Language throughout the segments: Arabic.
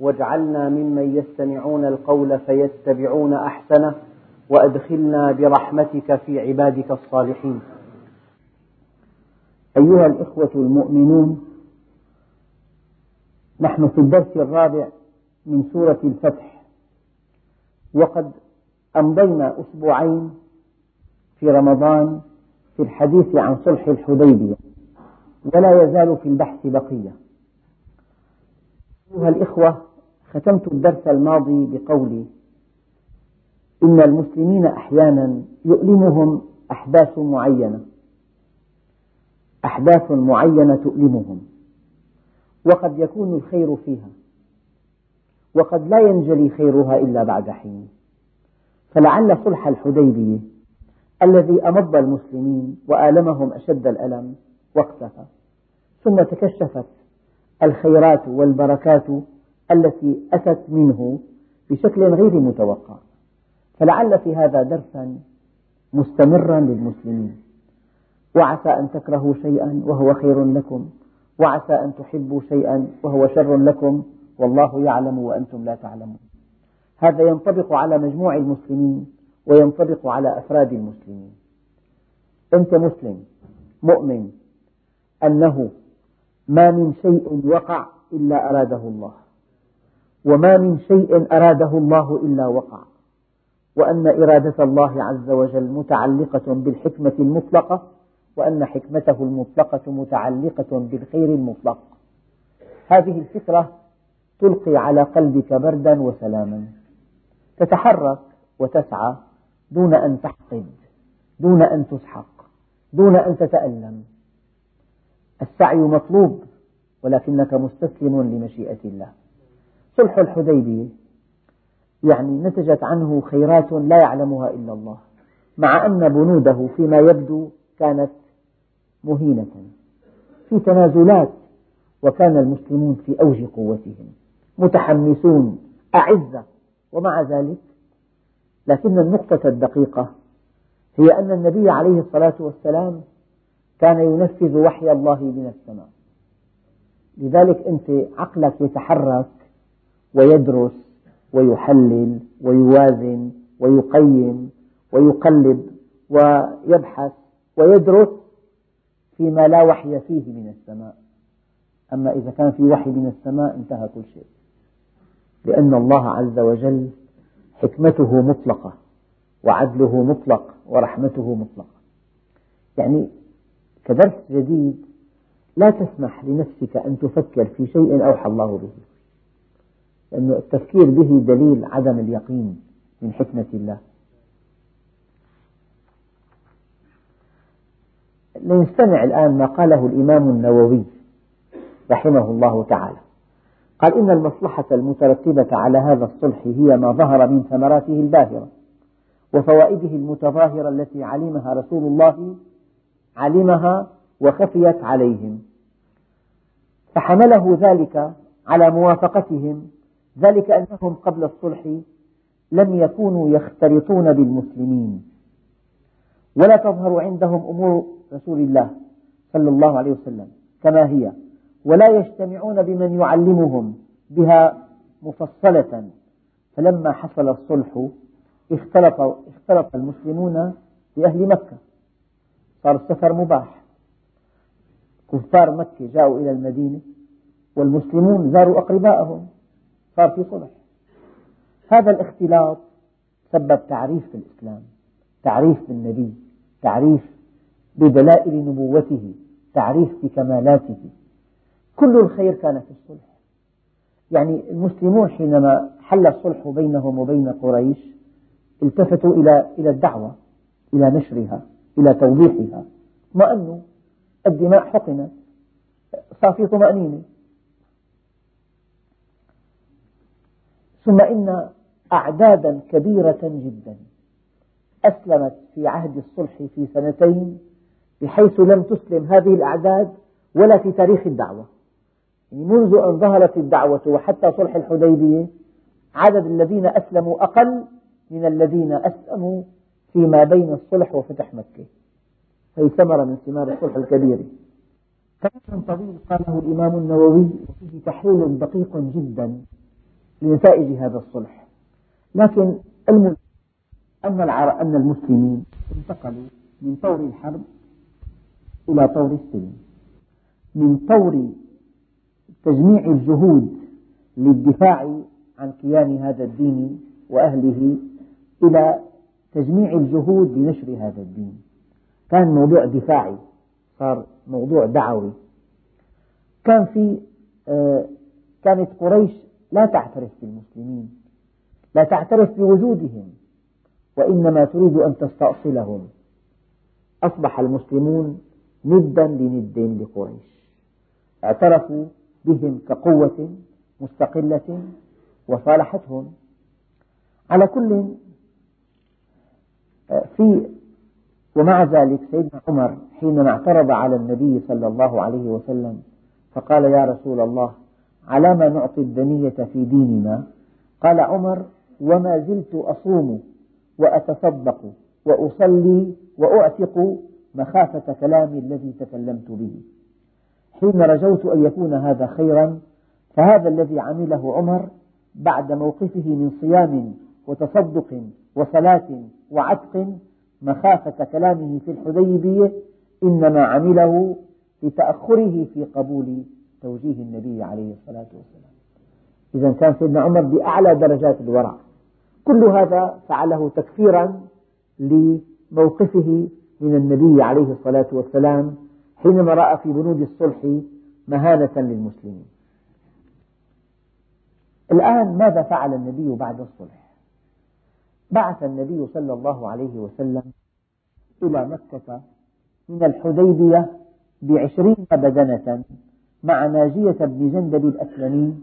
واجعلنا ممن يستمعون القول فيتبعون أحسنه وأدخلنا برحمتك في عبادك الصالحين. أيها الإخوة المؤمنون نحن في الدرس الرابع من سورة الفتح وقد أمضينا أسبوعين في رمضان في الحديث عن صلح الحديبية ولا يزال في البحث بقية. أيها الإخوة ختمت الدرس الماضي بقولي إن المسلمين أحيانا يؤلمهم أحداث معينة أحداث معينة تؤلمهم وقد يكون الخير فيها وقد لا ينجلي خيرها إلا بعد حين. فلعل صلح الحديبية الذي أمض المسلمين وآلمهم أشد الألم وقتها ثم تكشفت الخيرات والبركات التي أتت منه بشكل غير متوقع. فلعل في هذا درسا مستمرا للمسلمين. وعسى أن تكرهوا شيئا وهو خير لكم. وعسى أن تحبوا شيئا وهو شر لكم. والله يعلم وأنتم لا تعلمون. هذا ينطبق على مجموع المسلمين وينطبق على أفراد المسلمين. أنت مسلم مؤمن أنه ما من شيء وقع إلا أراده الله. وما من شيء أراده الله إلا وقع. وأن إرادة الله عز وجل متعلقة بالحكمة المطلقة وأن حكمته المطلقة متعلقة بالخير المطلق. هذه الفكرة تلقي على قلبك بردا وسلاما. تتحرك وتسعى دون أن تحقد دون أن تسحق دون أن تتألم. السعي مطلوب ولكنك مستسلم لمشيئة الله. صلح الحديبية. يعني نتجت عنه خيرات لا يعلمها إلا الله مع أن بنوده فيما يبدو كانت مهينة في تنازلات وكان المسلمون في أوج قوتهم متحمسون أعزة ومع ذلك لكن النقطة الدقيقة هي أن النبي عليه الصلاة والسلام كان ينفذ وحي الله من السماء. لذلك أنت عقلك يتحرك ويدرس ويحلل ويوازن ويقيم ويقلب ويبحث ويدرس فيما لا وحي فيه من السماء. أما إذا كان في وحي من السماء انتهى كل شيء. لأن الله عز وجل حكمته مطلقة وعدله مطلق ورحمته مطلقة. يعني كدرس جديد لا تسمح لنفسك أن تفكر في شيء أوحى الله به. لأن التفكير به دليل عدم اليقين من حكمة الله. لنستمع الآن ما قاله الإمام النووي رحمه الله تعالى. قال إن المصلحة المترتبة على هذا الصلح هي ما ظهر من ثمراته الباهرة وفوائده المتظاهرة التي علمها رسول الله علمها وخفيت عليهم. فحمله ذلك على موافقتهم ذلك أنهم قبل الصلح لم يكونوا يختلطون بالمسلمين. ولا تظهر عندهم أمور رسول الله صلى الله عليه وسلم كما هي. ولا يجتمعون بمن يعلمهم بها مفصلة. فلما حصل الصلح اختلط, اختلط المسلمون بأهل مكة. صار السفر مباح. كفار مكة جاءوا إلى المدينة والمسلمون زاروا أقرباءهم. صار في صلح. هذا الاختلاط سبب تعريف في الإسلام تعريف بالنبي تعريف بدلائل نبوته تعريف بكمالاته. كل الخير كان في الصلح. يعني المسلمون حينما حل الصلح بينهم وبين قريش التفتوا إلى إلى الدعوة إلى نشرها إلى توضيحها. اطمأنوا الدماء حقنت. صار في طمأنينة. ثم إن أعدادا كبيرة جدا أسلمت في عهد الصلح في سنتين بحيث لم تسلم هذه الأعداد ولا في تاريخ الدعوة. يعني منذ أن ظهرت الدعوة وحتى صلح الحديبية عدد الذين أسلموا أقل من الذين أسلموا فيما بين الصلح وفتح مكة. هي ثمرة من ثمار الصلح الكبير كلام طويل قاله الإمام النووي وفيه تحليل دقيق جدا. لنتائج هذا الصلح. لكن أن أن المسلمين انتقلوا من طور الحرب إلى طور السلم. من طور تجميع الجهود للدفاع عن كيان هذا الدين وأهله إلى تجميع الجهود لنشر هذا الدين. كان موضوع دفاعي صار موضوع دعوي. كان في آه، كانت قريش لا تعترف بالمسلمين لا تعترف بوجودهم وإنما تريد أن تستأصلهم. أصبح المسلمون ندا لند لقريش. اعترفوا بهم كقوة مستقلة وصالحتهم. على كل آه، في ومع ذلك سيدنا عمر حينما اعترض على النبي صلى الله عليه وسلم فقال يا رسول الله على ما نعطي الدنية في ديننا. قال عمر وما زلت أصوم وأتصدق وأصلي وأعتق مخافة كلامي الذي تكلمت به. حين رجوت أن يكون هذا خيرا فهذا الذي عمله عمر بعد موقفه من صيام وتصدق وصلاة وعتق مخافة كلامه في الحديبية إنما عمله لتأخره في قبول توجيه النبي عليه الصلاة والسلام. إذا كان سيدنا عمر بأعلى درجات الورع. كل هذا فعله تكفيرا لموقفه من النبي عليه الصلاة والسلام حينما رأى في بنود الصلح مهانة للمسلمين. الآن ماذا فعل النبي بعد الصلح؟ بعث النبي صلى الله عليه وسلم إلى مكة من الحديبية بعشرين بدنة مع ناجية بن جندب الأسلمي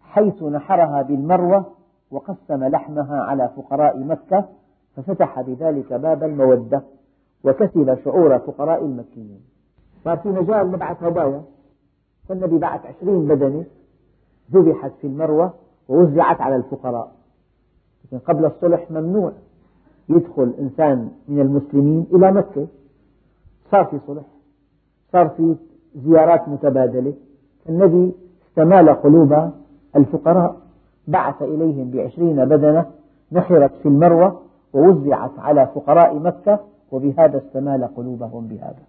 حيث نحرها بالمروة وقسم لحمها على فقراء مكة ففتح بذلك باب المودة وكسب شعور فقراء المكيين. صار في مجال نبعث هدايا. فالنبي بعث عشرين بدنة ذبحت في المروة ووزعت على الفقراء. لكن قبل الصلح ممنوع يدخل إنسان من المسلمين إلى مكة. صار في صلح صار في زيارات متبادلة. النبي استمال قلوب الفقراء بعث إليهم بعشرين بدنة نحرت في المروة ووزعت على فقراء مكة وبهذا استمال قلوبهم بهذا.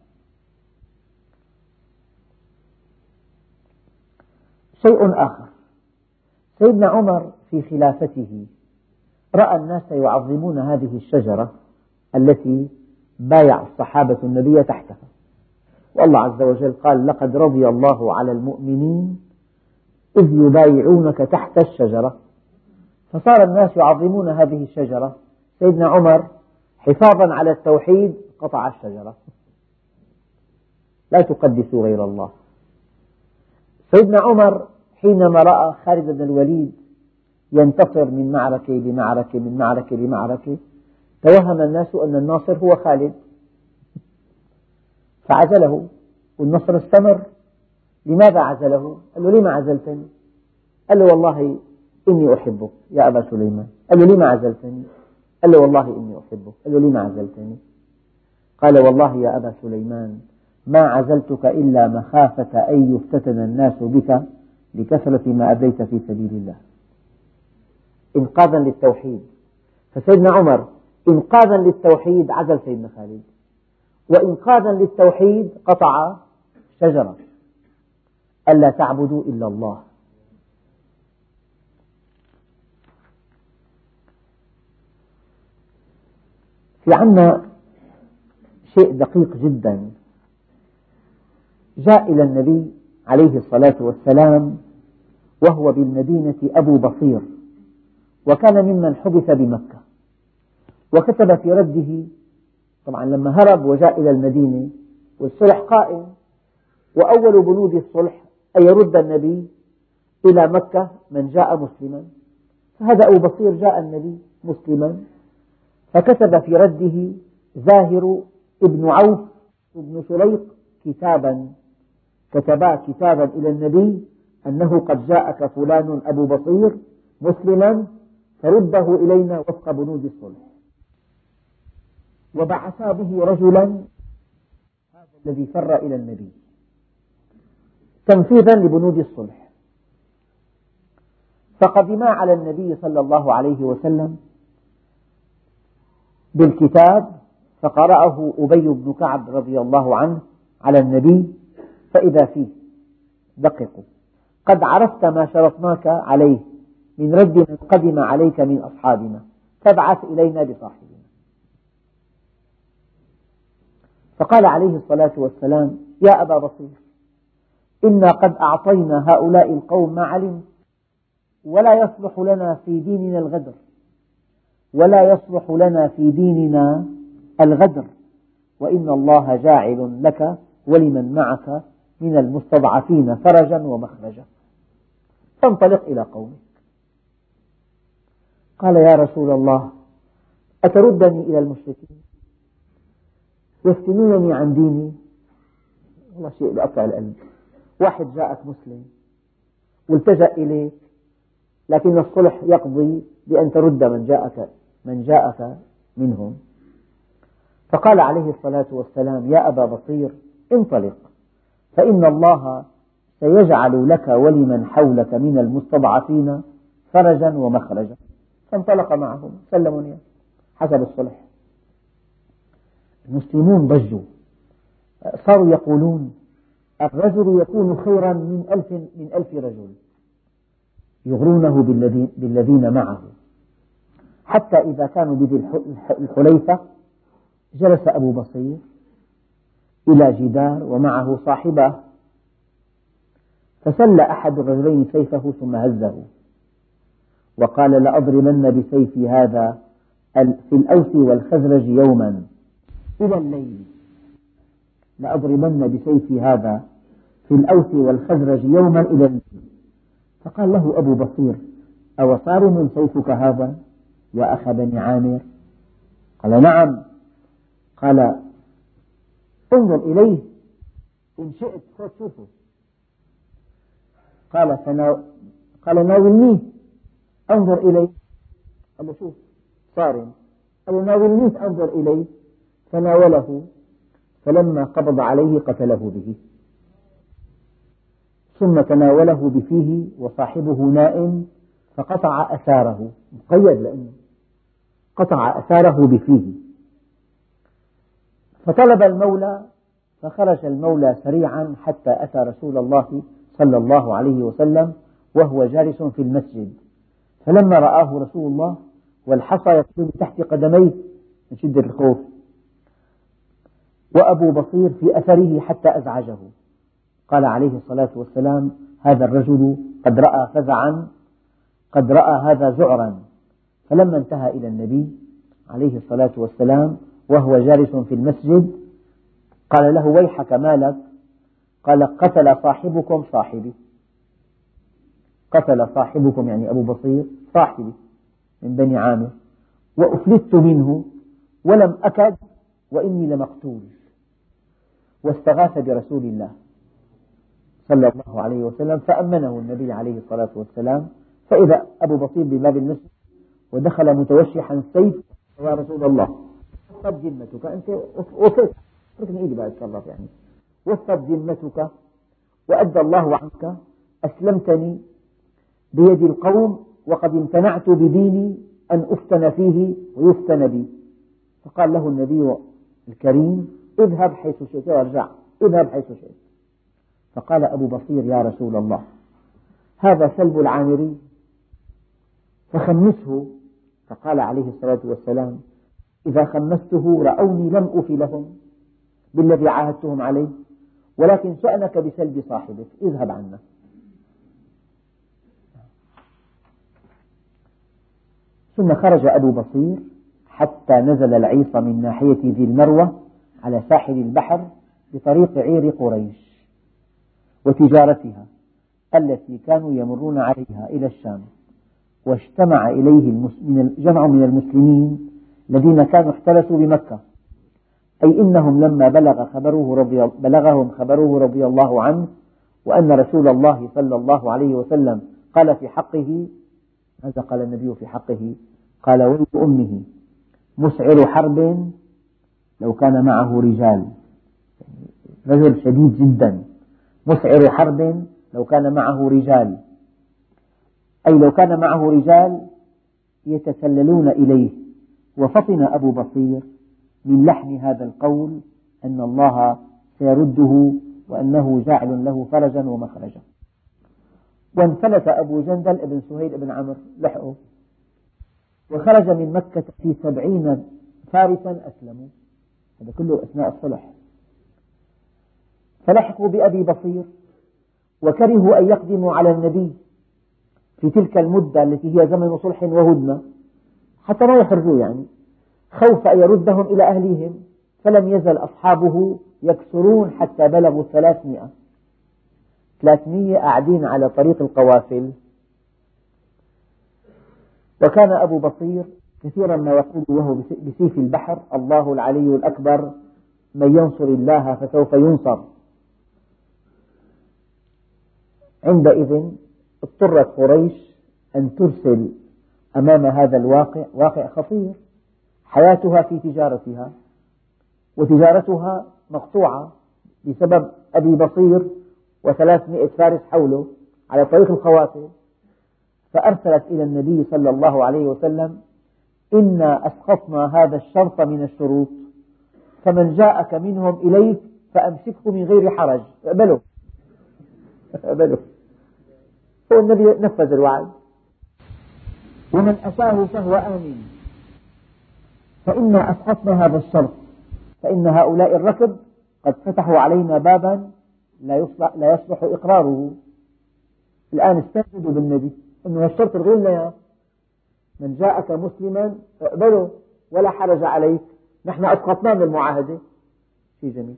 شيء آخر. سيدنا عمر في خلافته رأى الناس يعظمون هذه الشجرة التي بايع الصحابة النبي تحتها. والله عز وجل قال لقد رضي الله على المؤمنين إذ يبايعونك تحت الشجرة. فصار الناس يعظمون هذه الشجرة. سيدنا عمر حفاظا على التوحيد قطع الشجرة. لا تقدسوا غير الله. سيدنا عمر حينما رأى خالد بن الوليد ينتصر من معركة لمعركة من معركة لمعركة توهم الناس أن الناصر هو خالد. فعزله والنصر استمر لماذا عزله؟ قال له لما عزلتني؟ قال له والله إني أحبك يا أبا سليمان قال له لما عزلتني؟ قال له والله إني أحبك قال له لما عزلتني؟ قال والله يا أبا سليمان ما عزلتك إلا مخافة أن يفتتن الناس بك لكثرة ما أبيت في سبيل الله إنقاذا للتوحيد فسيدنا عمر إنقاذا للتوحيد عزل سيدنا خالد وإنقاذا للتوحيد قطع شجرة. ألا تعبدوا إلا الله. في عنا شيء دقيق جدا. جاء إلى النبي عليه الصلاة والسلام وهو بالمدينة أبو بصير وكان ممن حبس بمكة وكتب في رده طبعا لما هرب وجاء إلى المدينة والصلح قائم وأول بنود الصلح أن يرد النبي إلى مكة من جاء مسلما. فهذا أبو بصير جاء النبي مسلما فكتب في رده زاهر ابن عوف ابن سليق كتابا كتبا كتابا إلى النبي أنه قد جاءك فلان أبو بصير مسلما فرده إلينا وفق بنود الصلح. وبعثا به رجلا. هذا الذي فر إلى النبي. تنفيذا لبنود الصلح. فقدما على النبي صلى الله عليه وسلم بالكتاب فقرأه أبي بن كعب رضي الله عنه على النبي فإذا فيه دققوا. قد عرفت ما شرطناك عليه من رد من قدم عليك من أصحابنا. فابعث إلينا بصاحبنا فقال عليه الصلاة والسلام يا أبا بصير إنا قد أعطينا هؤلاء القوم ما علموا ولا يصلح لنا في ديننا الغدر ولا يصلح لنا في ديننا الغدر وإن الله جاعل لك ولمن معك من المستضعفين فرجا ومخرجا. فانطلق إلى قومك. قال يا رسول الله أتردني إلى المشركين؟ يفتنونني عن ديني. والله شيء بقطع القلب واحد جاءك مسلم والتجأ إليك لكن الصلح يقضي بأن ترد من جاءك من جاءك منهم. فقال عليه الصلاة والسلام يا أبا بصير انطلق فإن الله سيجعل لك ولمن حولك من المستضعفين فرجا ومخرجا. فانطلق معهم سلموا حسب الصلح. المسلمون ضجوا صاروا يقولون الرجل يكون خيرا من ألف, من ألف رجل. يغرونه بالذين معه. حتى إذا كانوا بذي الحليفة جلس أبو بصير إلى جدار ومعه صاحبه. فسل أحد الرجلين سيفه ثم هزه. وقال لأضربن بسيفي هذا في الأوس والخزرج يوما. إلى الليل. لأضربن بسيفي هذا في الأوس والخزرج يوما إلى الليل فقال له أبو بصير أو صارم سيفك هذا؟ يا أخا بني عامر. قال نعم. قال انظر إليه. إن شئت خذ شوفه قال فنا... قال ناولنيه انظر إليه. قال له شوف صارم قال ناولنيه انظر إليه. فناوله فلما قبض عليه قتله به. ثم تناوله بفيه وصاحبه نائم فقطع أثاره. مقيد لأنه قطع أثاره بفيه. فطلب المولى فخرج المولى سريعا حتى أتى رسول الله صلى الله عليه وسلم وهو جالس في المسجد. فلما رآه رسول الله والحصى يطلب تحت قدميه من شدة الخوف. وأبو بصير في أثره حتى أزعجه. قال عليه الصلاة والسلام هذا الرجل قد رأى فزعا قد رأى هذا ذعرا فلما انتهى إلى النبي عليه الصلاة والسلام وهو جالس في المسجد قال له ويحك ما لك قال قتل صاحبكم صاحبي. قتل صاحبكم يعني أبو بصير صاحبي من بني عامر وأفلت منه ولم أكد وإني لمقتول. واستغاث برسول الله صلى الله عليه وسلم فأمنه النبي عليه الصلاة والسلام. فإذا أبو بصير بباب المسجد ودخل متوشحا السيف يا رسول الله وثب ذمتك أنت وفيت اتركني إيدي بقى أتصرف يعني. وثب ذمتك وأدى الله عنك أسلمتني بيد القوم وقد امتنعت بديني أن أفتن فيه ويفتن بي. فقال له النبي الكريم اذهب حيث شئت وارجع. اذهب حيث شئت. فقال أبو بصير يا رسول الله هذا سلب العامري. فخمسه. فقال عليه الصلاة والسلام إذا خمسته رأوني لم أف لهم بالذي عاهدتهم عليه ولكن شأنك بسلب صاحبك. اذهب عنا. ثم خرج أبو بصير. حتى نزل العيص من ناحية ذي المروة على ساحل البحر بطريق عير قريش وتجارتها التي كانوا يمرون عليها إلى الشام. واجتمع إليه جمع من المسلمين الذين كانوا احترسوا بمكة. أي إنهم لما بلغ خبره رضي بلغهم خبره رضي الله عنه وأن رسول الله صلى الله عليه وسلم قال في حقه ماذا قال النبي في حقه؟ قال ويل أمه. مسعر حرب لو كان معه رجال. رجل شديد جدا. مسعر حرب لو كان معه رجال. أي لو كان معه رجال يتسللون إليه. وفطن أبو بصير من لحن هذا القول أن الله سيرده وأنه جاعل له فرجا ومخرجا. وانفلت أبو جندل بن سهيل بن عمرو. لحقه. وخرج من مكة في سبعين فارسا أسلموا. هذا كله أثناء الصلح. فلحقوا بأبي بصير وكرهوا أن يقدموا على النبي في تلك المدة التي هي زمن صلح وهدنة حتى ما يخرجوا يعني. خوف أن يردهم إلى أهليهم فلم يزل أصحابه يكسرون حتى بلغوا ثلاثمائة. ثلاثمية قاعدين على طريق القوافل. وكان أبو بصير كثيرا ما يقول وهو بسيف البحر الله العلي الأكبر من ينصر الله فسوف ينصر. عندئذ اضطرت قريش أن ترسل أمام هذا الواقع واقع خطير حياتها في تجارتها وتجارتها مقطوعة بسبب أبي بصير وثلاثمائة فارس حوله على طريق القوافل فأرسلت إلى النبي صلى الله عليه وسلم إنا أسقطنا هذا الشرط من الشروط فمن جاءك منهم إليك فأمسكه من غير حرج. اقبله اقبله هو النبي نفذ الوعد. ومن أتاه فهو آمن فإنا أسقطنا هذا الشرط فإن هؤلاء الركب قد فتحوا علينا بابا لا يصلح, لا يصلح إقراره. الآن استنجدوا بالنبي. أنه الشرط الغير لنا من جاءك مسلما اقبله ولا حرج عليك. نحن أسقطناه من المعاهدة. شيء جميل.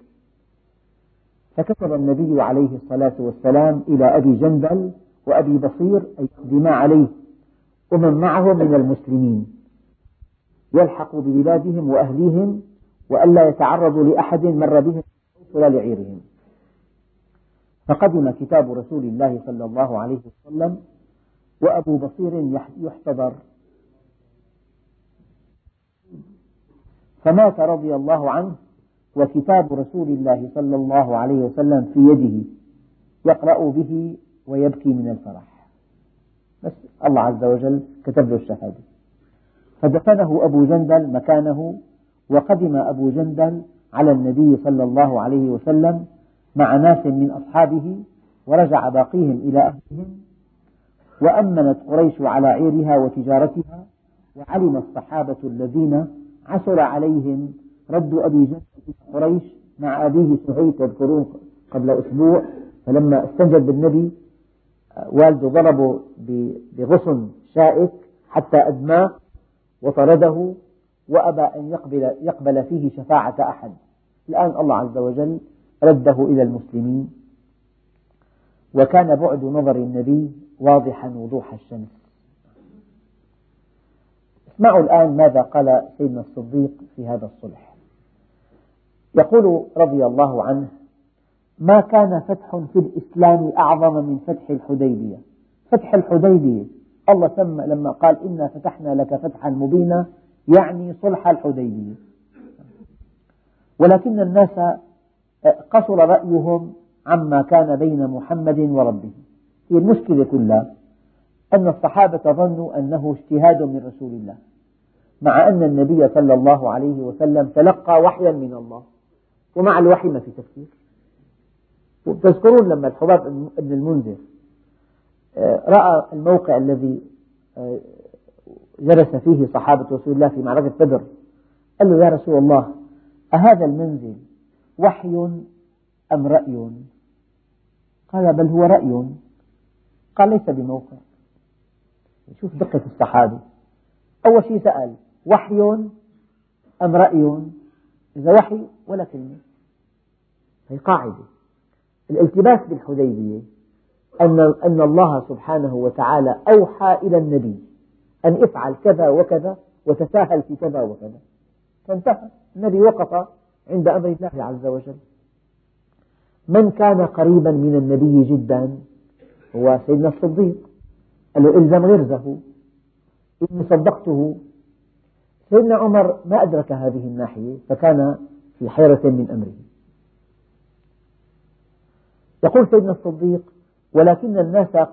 فكتب النبي عليه الصلاة والسلام إلى أبي جندل وأبي بصير أن يقدما عليه ومن معه من المسلمين. يلحقوا ببلادهم وأهليهم وألا يتعرضوا لأحد مر بهم ولا لعيرهم. فقدم كتاب رسول الله صلى الله عليه وسلم وأبو بصير يحتضر. فمات رضي الله عنه وكتاب رسول الله صلى الله عليه وسلم في يده. يقرأ به ويبكي من الفرح. بس الله عز وجل كتب له الشهادة. فدفنه أبو جندل مكانه وقدم أبو جندل على النبي صلى الله عليه وسلم مع ناس من أصحابه ورجع باقيهم إلى أهلهم وأمنت قريش على عيرها وتجارتها وعلم الصحابة الذين عثر عليهم رد أبي جهل قريش مع أبيه سهيل تذكرون قبل أسبوع فلما استنجد بالنبي والده ضربه بغصن شائك حتى أدماه وطرده وأبى أن يقبل, يقبل فيه شفاعة أحد. الآن الله عز وجل رده إلى المسلمين. وكان بعد نظر النبي واضحا وضوح الشمس. اسمعوا الآن ماذا قال سيدنا الصديق في هذا الصلح. يقول رضي الله عنه ما كان فتح في الإسلام أعظم من فتح الحديبية. فتح الحديبية. الله سمى لما قال إنا فتحنا لك فتحا مبينا. يعني صلح الحديبية. ولكن الناس قصر رأيهم عما كان بين محمد وربه. هي المشكلة كلها أن الصحابة ظنوا أنه اجتهاد من رسول الله مع أن النبي صلى الله عليه وسلم تلقى وحيا من الله ومع الوحي ما في تفكير. تذكرون لما الحباب بن المنذر آه، رأى الموقع الذي آه، جلس فيه صحابة رسول الله في معركة بدر قال له يا رسول الله أهذا المنزل وحي أم رأي؟ قال بل هو رأي. قال ليس بموقع. شوف دقة الصحابة أول شيء سأل وحي أم رأي؟ إذا وحي ولا كلمة. هي قاعدة. الالتباس بالحديبية أن, أن الله سبحانه وتعالى أوحى إلى النبي أن افعل كذا وكذا وتساهل في كذا وكذا. فانتهى. النبي وقف عند أمر الله عز وجل. من كان قريبا من النبي جدا هو سيدنا الصديق قال له إلزم غرزه إني صدقته. سيدنا عمر ما أدرك هذه الناحية فكان في حيرة من أمره. يقول سيدنا الصديق ولكن الناس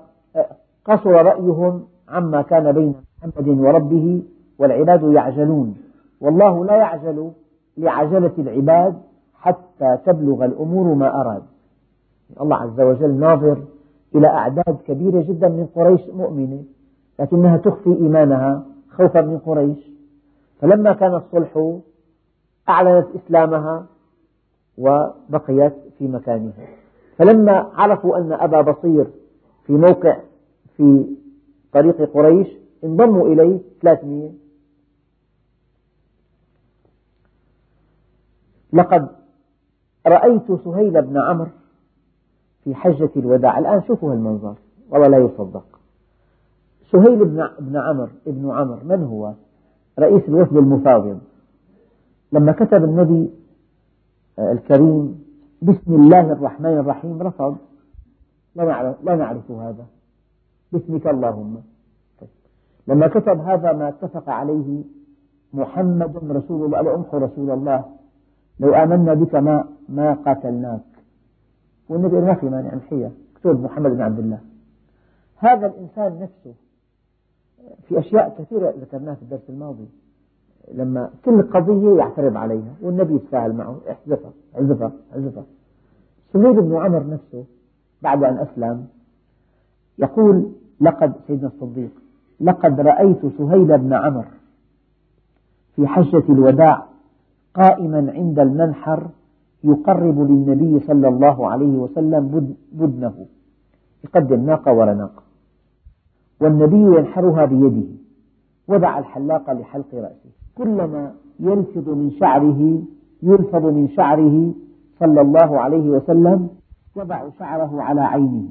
قصر رأيهم عما كان بين محمد وربه والعباد يعجلون. والله لا يعجل لعجلة العباد حتى تبلغ الأمور ما أراد. الله عز وجل ناظر إلى أعداد كبيرة جدا من قريش مؤمنة لكنها تخفي إيمانها خوفا من قريش. فلما كان الصلح أعلنت إسلامها وبقيت في مكانها. فلما عرفوا أن أبا بصير في موقع في طريق قريش انضموا إليه 300 لقد رأيت سهيل بن عمرو في حجة الوداع. الآن شوفوا هالمنظر والله لا يصدق. سهيل بن بن عمرو ابن عمرو من هو؟ رئيس الوفد المفاوض. لما كتب النبي الكريم بسم الله الرحمن الرحيم رفض. لا نعرف, لا نعرف هذا. باسمك اللهم. طيب. لما كتب هذا ما اتفق عليه محمد رسول الله لأمحو رسول الله لو آمنا بك ما ما قاتلناك. والنبي ما في مانع نحية اكتب محمد بن عبد الله. هذا الإنسان نفسه في أشياء كثيرة ذكرناها في الدرس الماضي. لما كل قضية يعترض عليها والنبي يتفاعل معه احذفها احذفها احذفها. سهيل بن عمر نفسه بعد أن أسلم يقول لقد سيدنا الصديق لقد رأيت سهيل بن عمر في حجة الوداع قائما عند المنحر يقرب للنبي صلى الله عليه وسلم بدنه. يقدم ناقة ورا ناقة. والنبي ينحرها بيده. وضع الحلاق لحلق رأسه. كلما يلفظ من شعره يلفظ من شعره صلى الله عليه وسلم يضع شعره على عينه.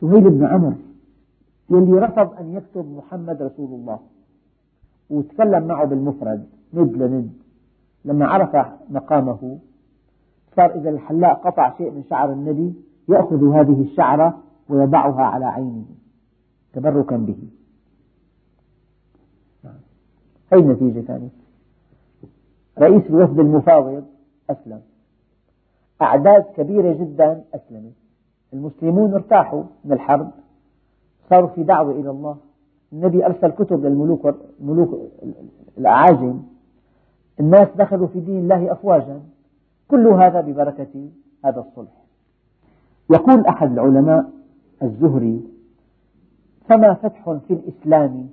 سهيل بن عمر يلي رفض أن يكتب محمد رسول الله. وتكلم معه بالمفرد ند لند. لما عرف مقامه صار إذا الحلاق قطع شيء من شعر النبي يأخذ هذه الشعرة ويضعها على عينه تبركا به. هذه النتيجة كانت رئيس الوفد المفاوض أسلم. أعداد كبيرة جدا أسلمت. المسلمون ارتاحوا من الحرب صاروا في دعوة إلى الله. النبي أرسل كتب للملوك ملوك الأعاجم الناس دخلوا في دين الله أفواجا. كل هذا ببركة هذا الصلح. يقول أحد العلماء الزهري فما فتح في الإسلام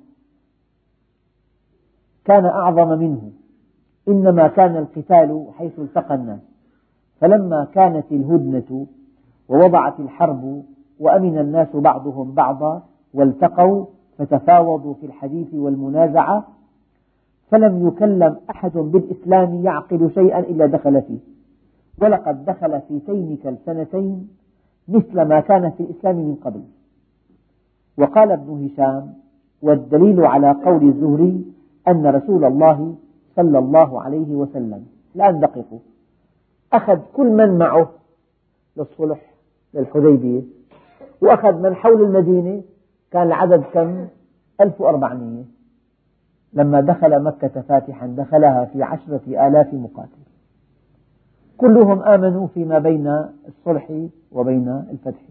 كان أعظم منه إنما كان القتال حيث التقى الناس. فلما كانت الهدنة ووضعت الحرب وأمن الناس بعضهم بعضا والتقوا فتفاوضوا في الحديث والمنازعة فلم يكلم أحد بالإسلام يعقل شيئا إلا دخل فيه. ولقد دخل في تينك السنتين مثل ما كان في الإسلام من قبل. وقال ابن هشام والدليل على قول الزهري أن رسول الله صلى الله عليه وسلم الآن دققوا أخذ كل من معه للصلح للحديبية وأخذ من حول المدينة كان العدد كم؟ 1400 لما دخل مكة فاتحا دخلها في عشرة آلاف مقاتل. كلهم آمنوا فيما بين الصلح وبين الفتح.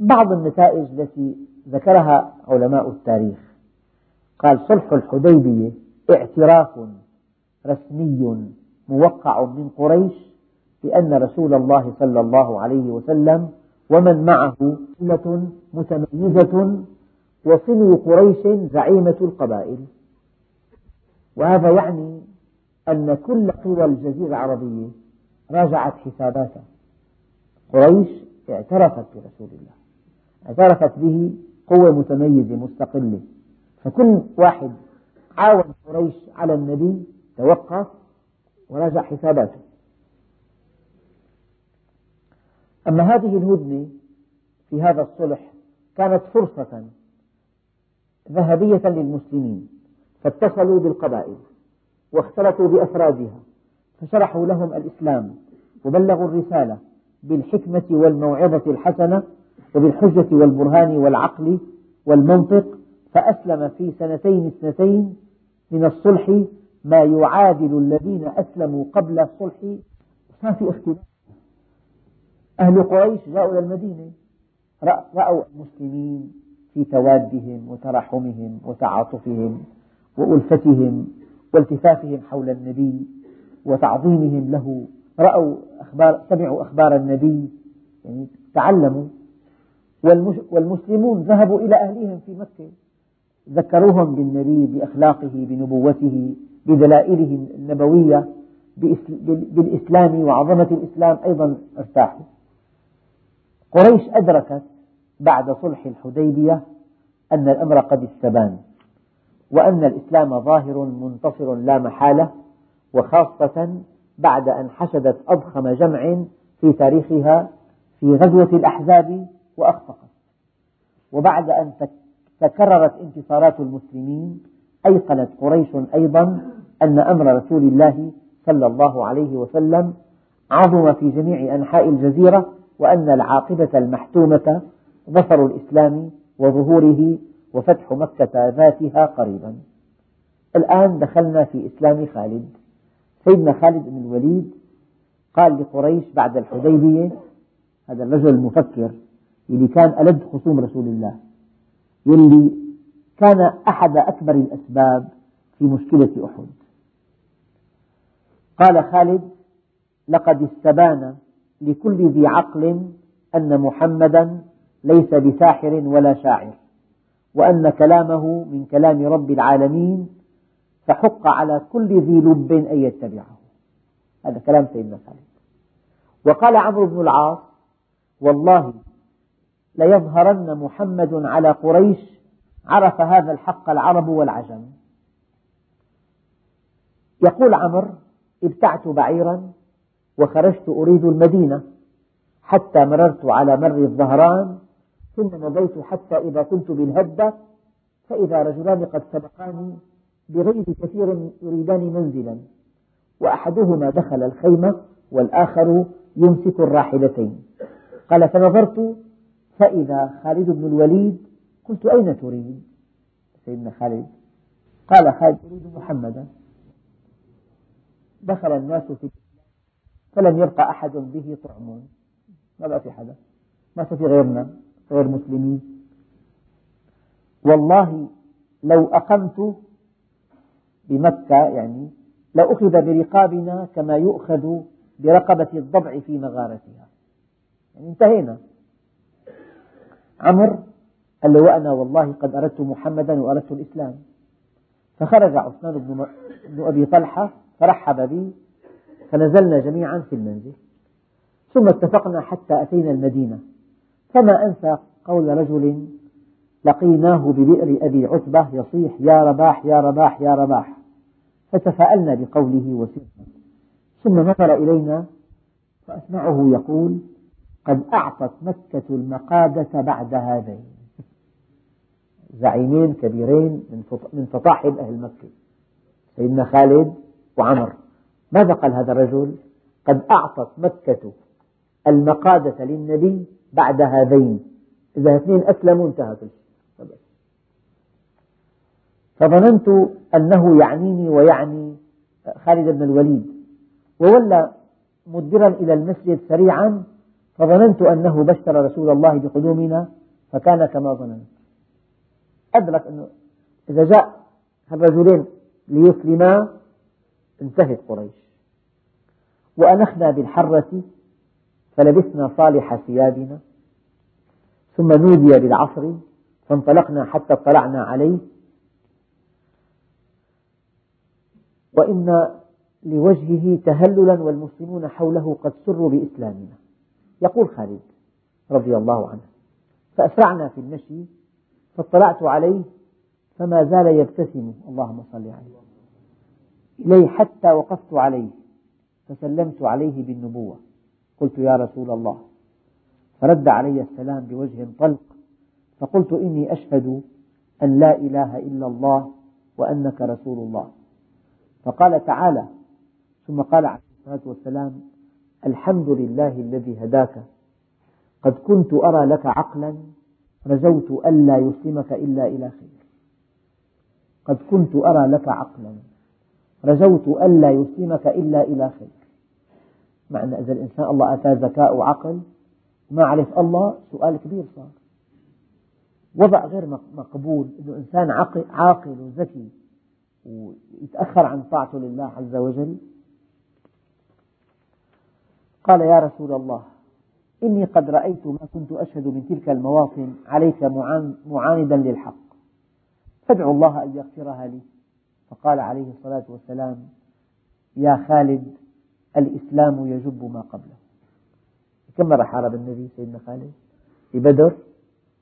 بعض النتائج التي ذكرها علماء التاريخ. قال صلح الحديبية اعتراف رسمي موقع من قريش بأن رسول الله صلى الله عليه وسلم ومن معه سنة متميزة وصلوا قريش زعيمة القبائل. وهذا يعني أن كل قوى الجزيرة العربية راجعت حساباتها. قريش اعترفت برسول الله اعترفت به قوة متميزة مستقلة. فكل واحد عاون قريش على النبي توقف وراجع حساباته. أما هذه الهدنة في هذا الصلح كانت فرصة ذهبية للمسلمين فاتصلوا بالقبائل واختلطوا بأفرادها فشرحوا لهم الإسلام وبلغوا الرسالة بالحكمة والموعظة الحسنة وبالحجة والبرهان والعقل والمنطق فأسلم في سنتين اثنتين من الصلح ما يعادل الذين أسلموا قبل الصلح. ما في اختلاف. أهل قريش جاءوا إلى المدينة رأوا المسلمين في توادهم وترحمهم وتعاطفهم وألفتهم والتفافهم حول النبي وتعظيمهم له. رأوا أخبار سمعوا أخبار النبي يعني تعلموا. والمسلمون ذهبوا إلى أهلهم في مكة. ذكروهم بالنبي بأخلاقه بنبوته بدلائله النبوية بالإسلام وعظمة الإسلام أيضا ارتاحوا. قريش أدركت بعد صلح الحديبية أن الأمر قد استبان وأن الإسلام ظاهر منتصر لا محالة وخاصة بعد أن حشدت أضخم جمع في تاريخها في غزوة الأحزاب وأخفقت. وبعد أن تكررت انتصارات المسلمين أيقنت قريش أيضا أن أمر رسول الله صلى الله عليه وسلم عظم في جميع أنحاء الجزيرة وأن العاقبة المحتومة ظفر الإسلام وظهوره وفتح مكة ذاتها قريبا. الآن دخلنا في إسلام خالد. سيدنا خالد بن الوليد قال لقريش بعد الحديبية هذا الرجل المفكر اللي كان ألد خصوم رسول الله يلي كان أحد أكبر الأسباب في مشكلة أحد. قال خالد لقد استبان لكل ذي عقل أن محمدا ليس بساحر ولا شاعر. وأن كلامه من كلام رب العالمين فحق على كل ذي لب أن يتبعه. هذا كلام سيدنا خالد. وقال عمرو بن العاص والله ليظهرن محمد على قريش عرف هذا الحق العرب والعجم. يقول عمرو ابتعت بعيرا وخرجت أريد المدينة حتى مررت على مر الظهران ثم مضيت حتى إذا كنت بالهدة فإذا رجلان قد سبقاني بغير كثير يريدان منزلا. وأحدهما دخل الخيمة والآخر يمسك الراحلتين. قال فنظرت فإذا خالد بن الوليد قلت أين تريد؟ سيدنا خالد. قال خالد أريد محمدا. دخل الناس في فلم يبقى أحد به طعم. ما بقى في حدا ما في غيرنا. غير مسلمين. والله لو أقمت بمكة يعني لأخذ برقابنا كما يؤخذ برقبة الضبع في مغارتها. يعني انتهينا. عمر قال له وأنا والله قد أردت محمدا وأردت الإسلام. فخرج عثمان بن أبي طلحة فرحب بي فنزلنا جميعا في المنزل. ثم اتفقنا حتى أتينا المدينة. فما أنسى قول رجل لقيناه ببئر أبي عتبة يصيح يا رباح يا رباح يا رباح. فتفاءلنا بقوله وسرنا. ثم نظر إلينا فأسمعه يقول قد أعطت مكة المقادة بعد هذين. زعيمين كبيرين من فطاحل أهل مكة سيدنا خالد وعمر. ماذا قال هذا الرجل؟ قد أعطت مكة المقادة للنبي بعد هذين. إذا اثنين أسلموا انتهت فظننت أنه يعنيني ويعني خالد بن الوليد. وولى مدبرا إلى المسجد سريعا فظننت أنه بشر رسول الله بقدومنا فكان كما ظننت. أدرك أنه إذا جاء الرجلين ليسلما انتهت قريش. وأنخنا بالحرة فلبسنا صالح ثيابنا ثم نودي بالعصر فانطلقنا حتى اطلعنا عليه. وإن لوجهه تهللا والمسلمون حوله قد سروا بإسلامنا. يقول خالد رضي الله عنه فأسرعنا في المشي فاطلعت عليه فما زال يبتسم. اللهم صل عليه. إليه حتى وقفت عليه فسلمت عليه بالنبوة. قلت يا رسول الله فرد علي السلام بوجه طلق فقلت إني أشهد أن لا إله إلا الله وأنك رسول الله. فقال تعالى ثم قال عليه الصلاة والسلام الحمد لله الذي هداك قد كنت أرى لك عقلا رجوت ألا يسلمك إلا إلى خير. قد كنت أرى لك عقلا رجوت ألا يسلمك إلا إلى خير. معنى إذا الإنسان الله أتاه ذكاء وعقل ما عرف الله سؤال كبير صار. وضع غير مقبول. أنه إنسان عاقل وذكي ويتأخر عن طاعته لله عز وجل. قال يا رسول الله إني قد رأيت ما كنت أشهد من تلك المواطن عليك معاندا للحق. فادعو الله أن يغفرها لي. فقال عليه الصلاة والسلام يا خالد الإسلام يجب ما قبله. كم مرة حارب النبي سيدنا خالد؟ في بدر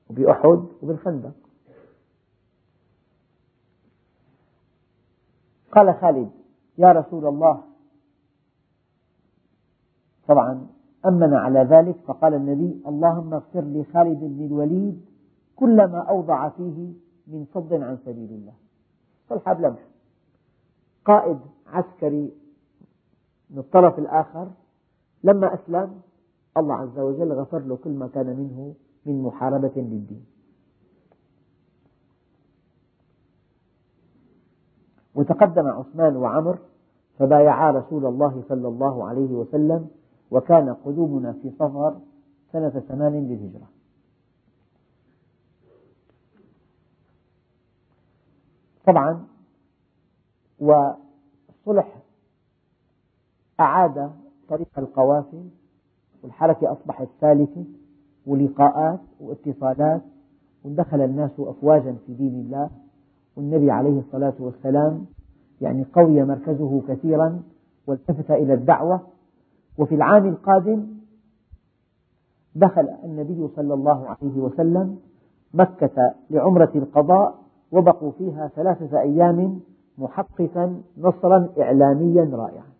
وبأحد وبالخندق. قال خالد يا رسول الله. طبعا أمن على ذلك فقال النبي اللهم اغفر لخالد بن الوليد كل ما أوضع فيه من صد عن سبيل الله. بلمح قائد عسكري من الطرف الآخر لما أسلم الله عز وجل غفر له كل ما كان منه من محاربة للدين. وتقدم عثمان وعمر فبايعا رسول الله صلى الله عليه وسلم وكان قدومنا في صفر سنة ثمان للهجرة. طبعا والصلح أعاد طريق القوافل والحركة أصبحت سالكة ولقاءات واتصالات ودخل الناس أفواجا في دين الله. والنبي عليه الصلاة والسلام يعني قوي مركزه كثيرا والتفت إلى الدعوة. وفي العام القادم دخل النبي صلى الله عليه وسلم مكة لعمرة القضاء وبقوا فيها ثلاثة أيام محققا نصرا إعلاميا رائعا.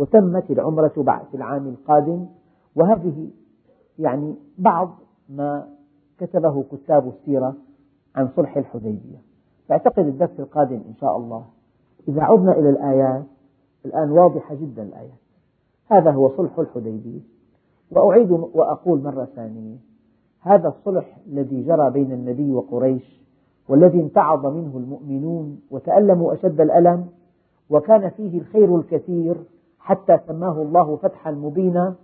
وتمت العمرة بعد في العام القادم وهذه يعني بعض ما كتبه كتاب السيرة عن صلح الحديبية. فأعتقد الدرس القادم إن شاء الله. إذا عدنا إلى الآيات الآن واضحة جدا الآيات. هذا هو صلح الحديبية. وأعيد وأقول مرة ثانية هذا الصلح الذي جرى بين النبي وقريش والذي امتعض منه المؤمنون وتألموا أشد الألم وكان فيه الخير الكثير حتى سماه الله فتحا مبينا.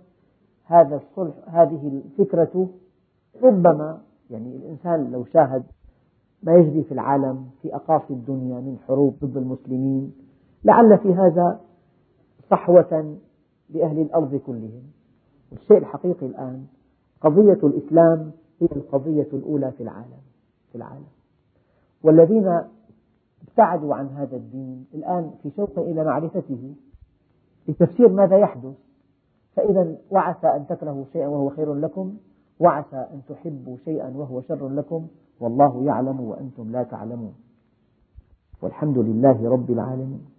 هذا الصلح هذه الفكرة ربما يعني الإنسان لو شاهد ما يجري في العالم في أقاصي الدنيا من حروب ضد المسلمين لعل في هذا صحوة لأهل الأرض كلهم. الشيء الحقيقي الآن قضية الإسلام هي القضية الأولى في العالم في العالم. والذين ابتعدوا عن هذا الدين الآن في شوق إلى معرفته لتفسير ماذا يحدث؟ فإذا وعسى أن تكرهوا شيئا وهو خير لكم وعسى أن تحبوا شيئا وهو شر لكم والله يعلم وأنتم لا تعلمون. والحمد لله رب العالمين.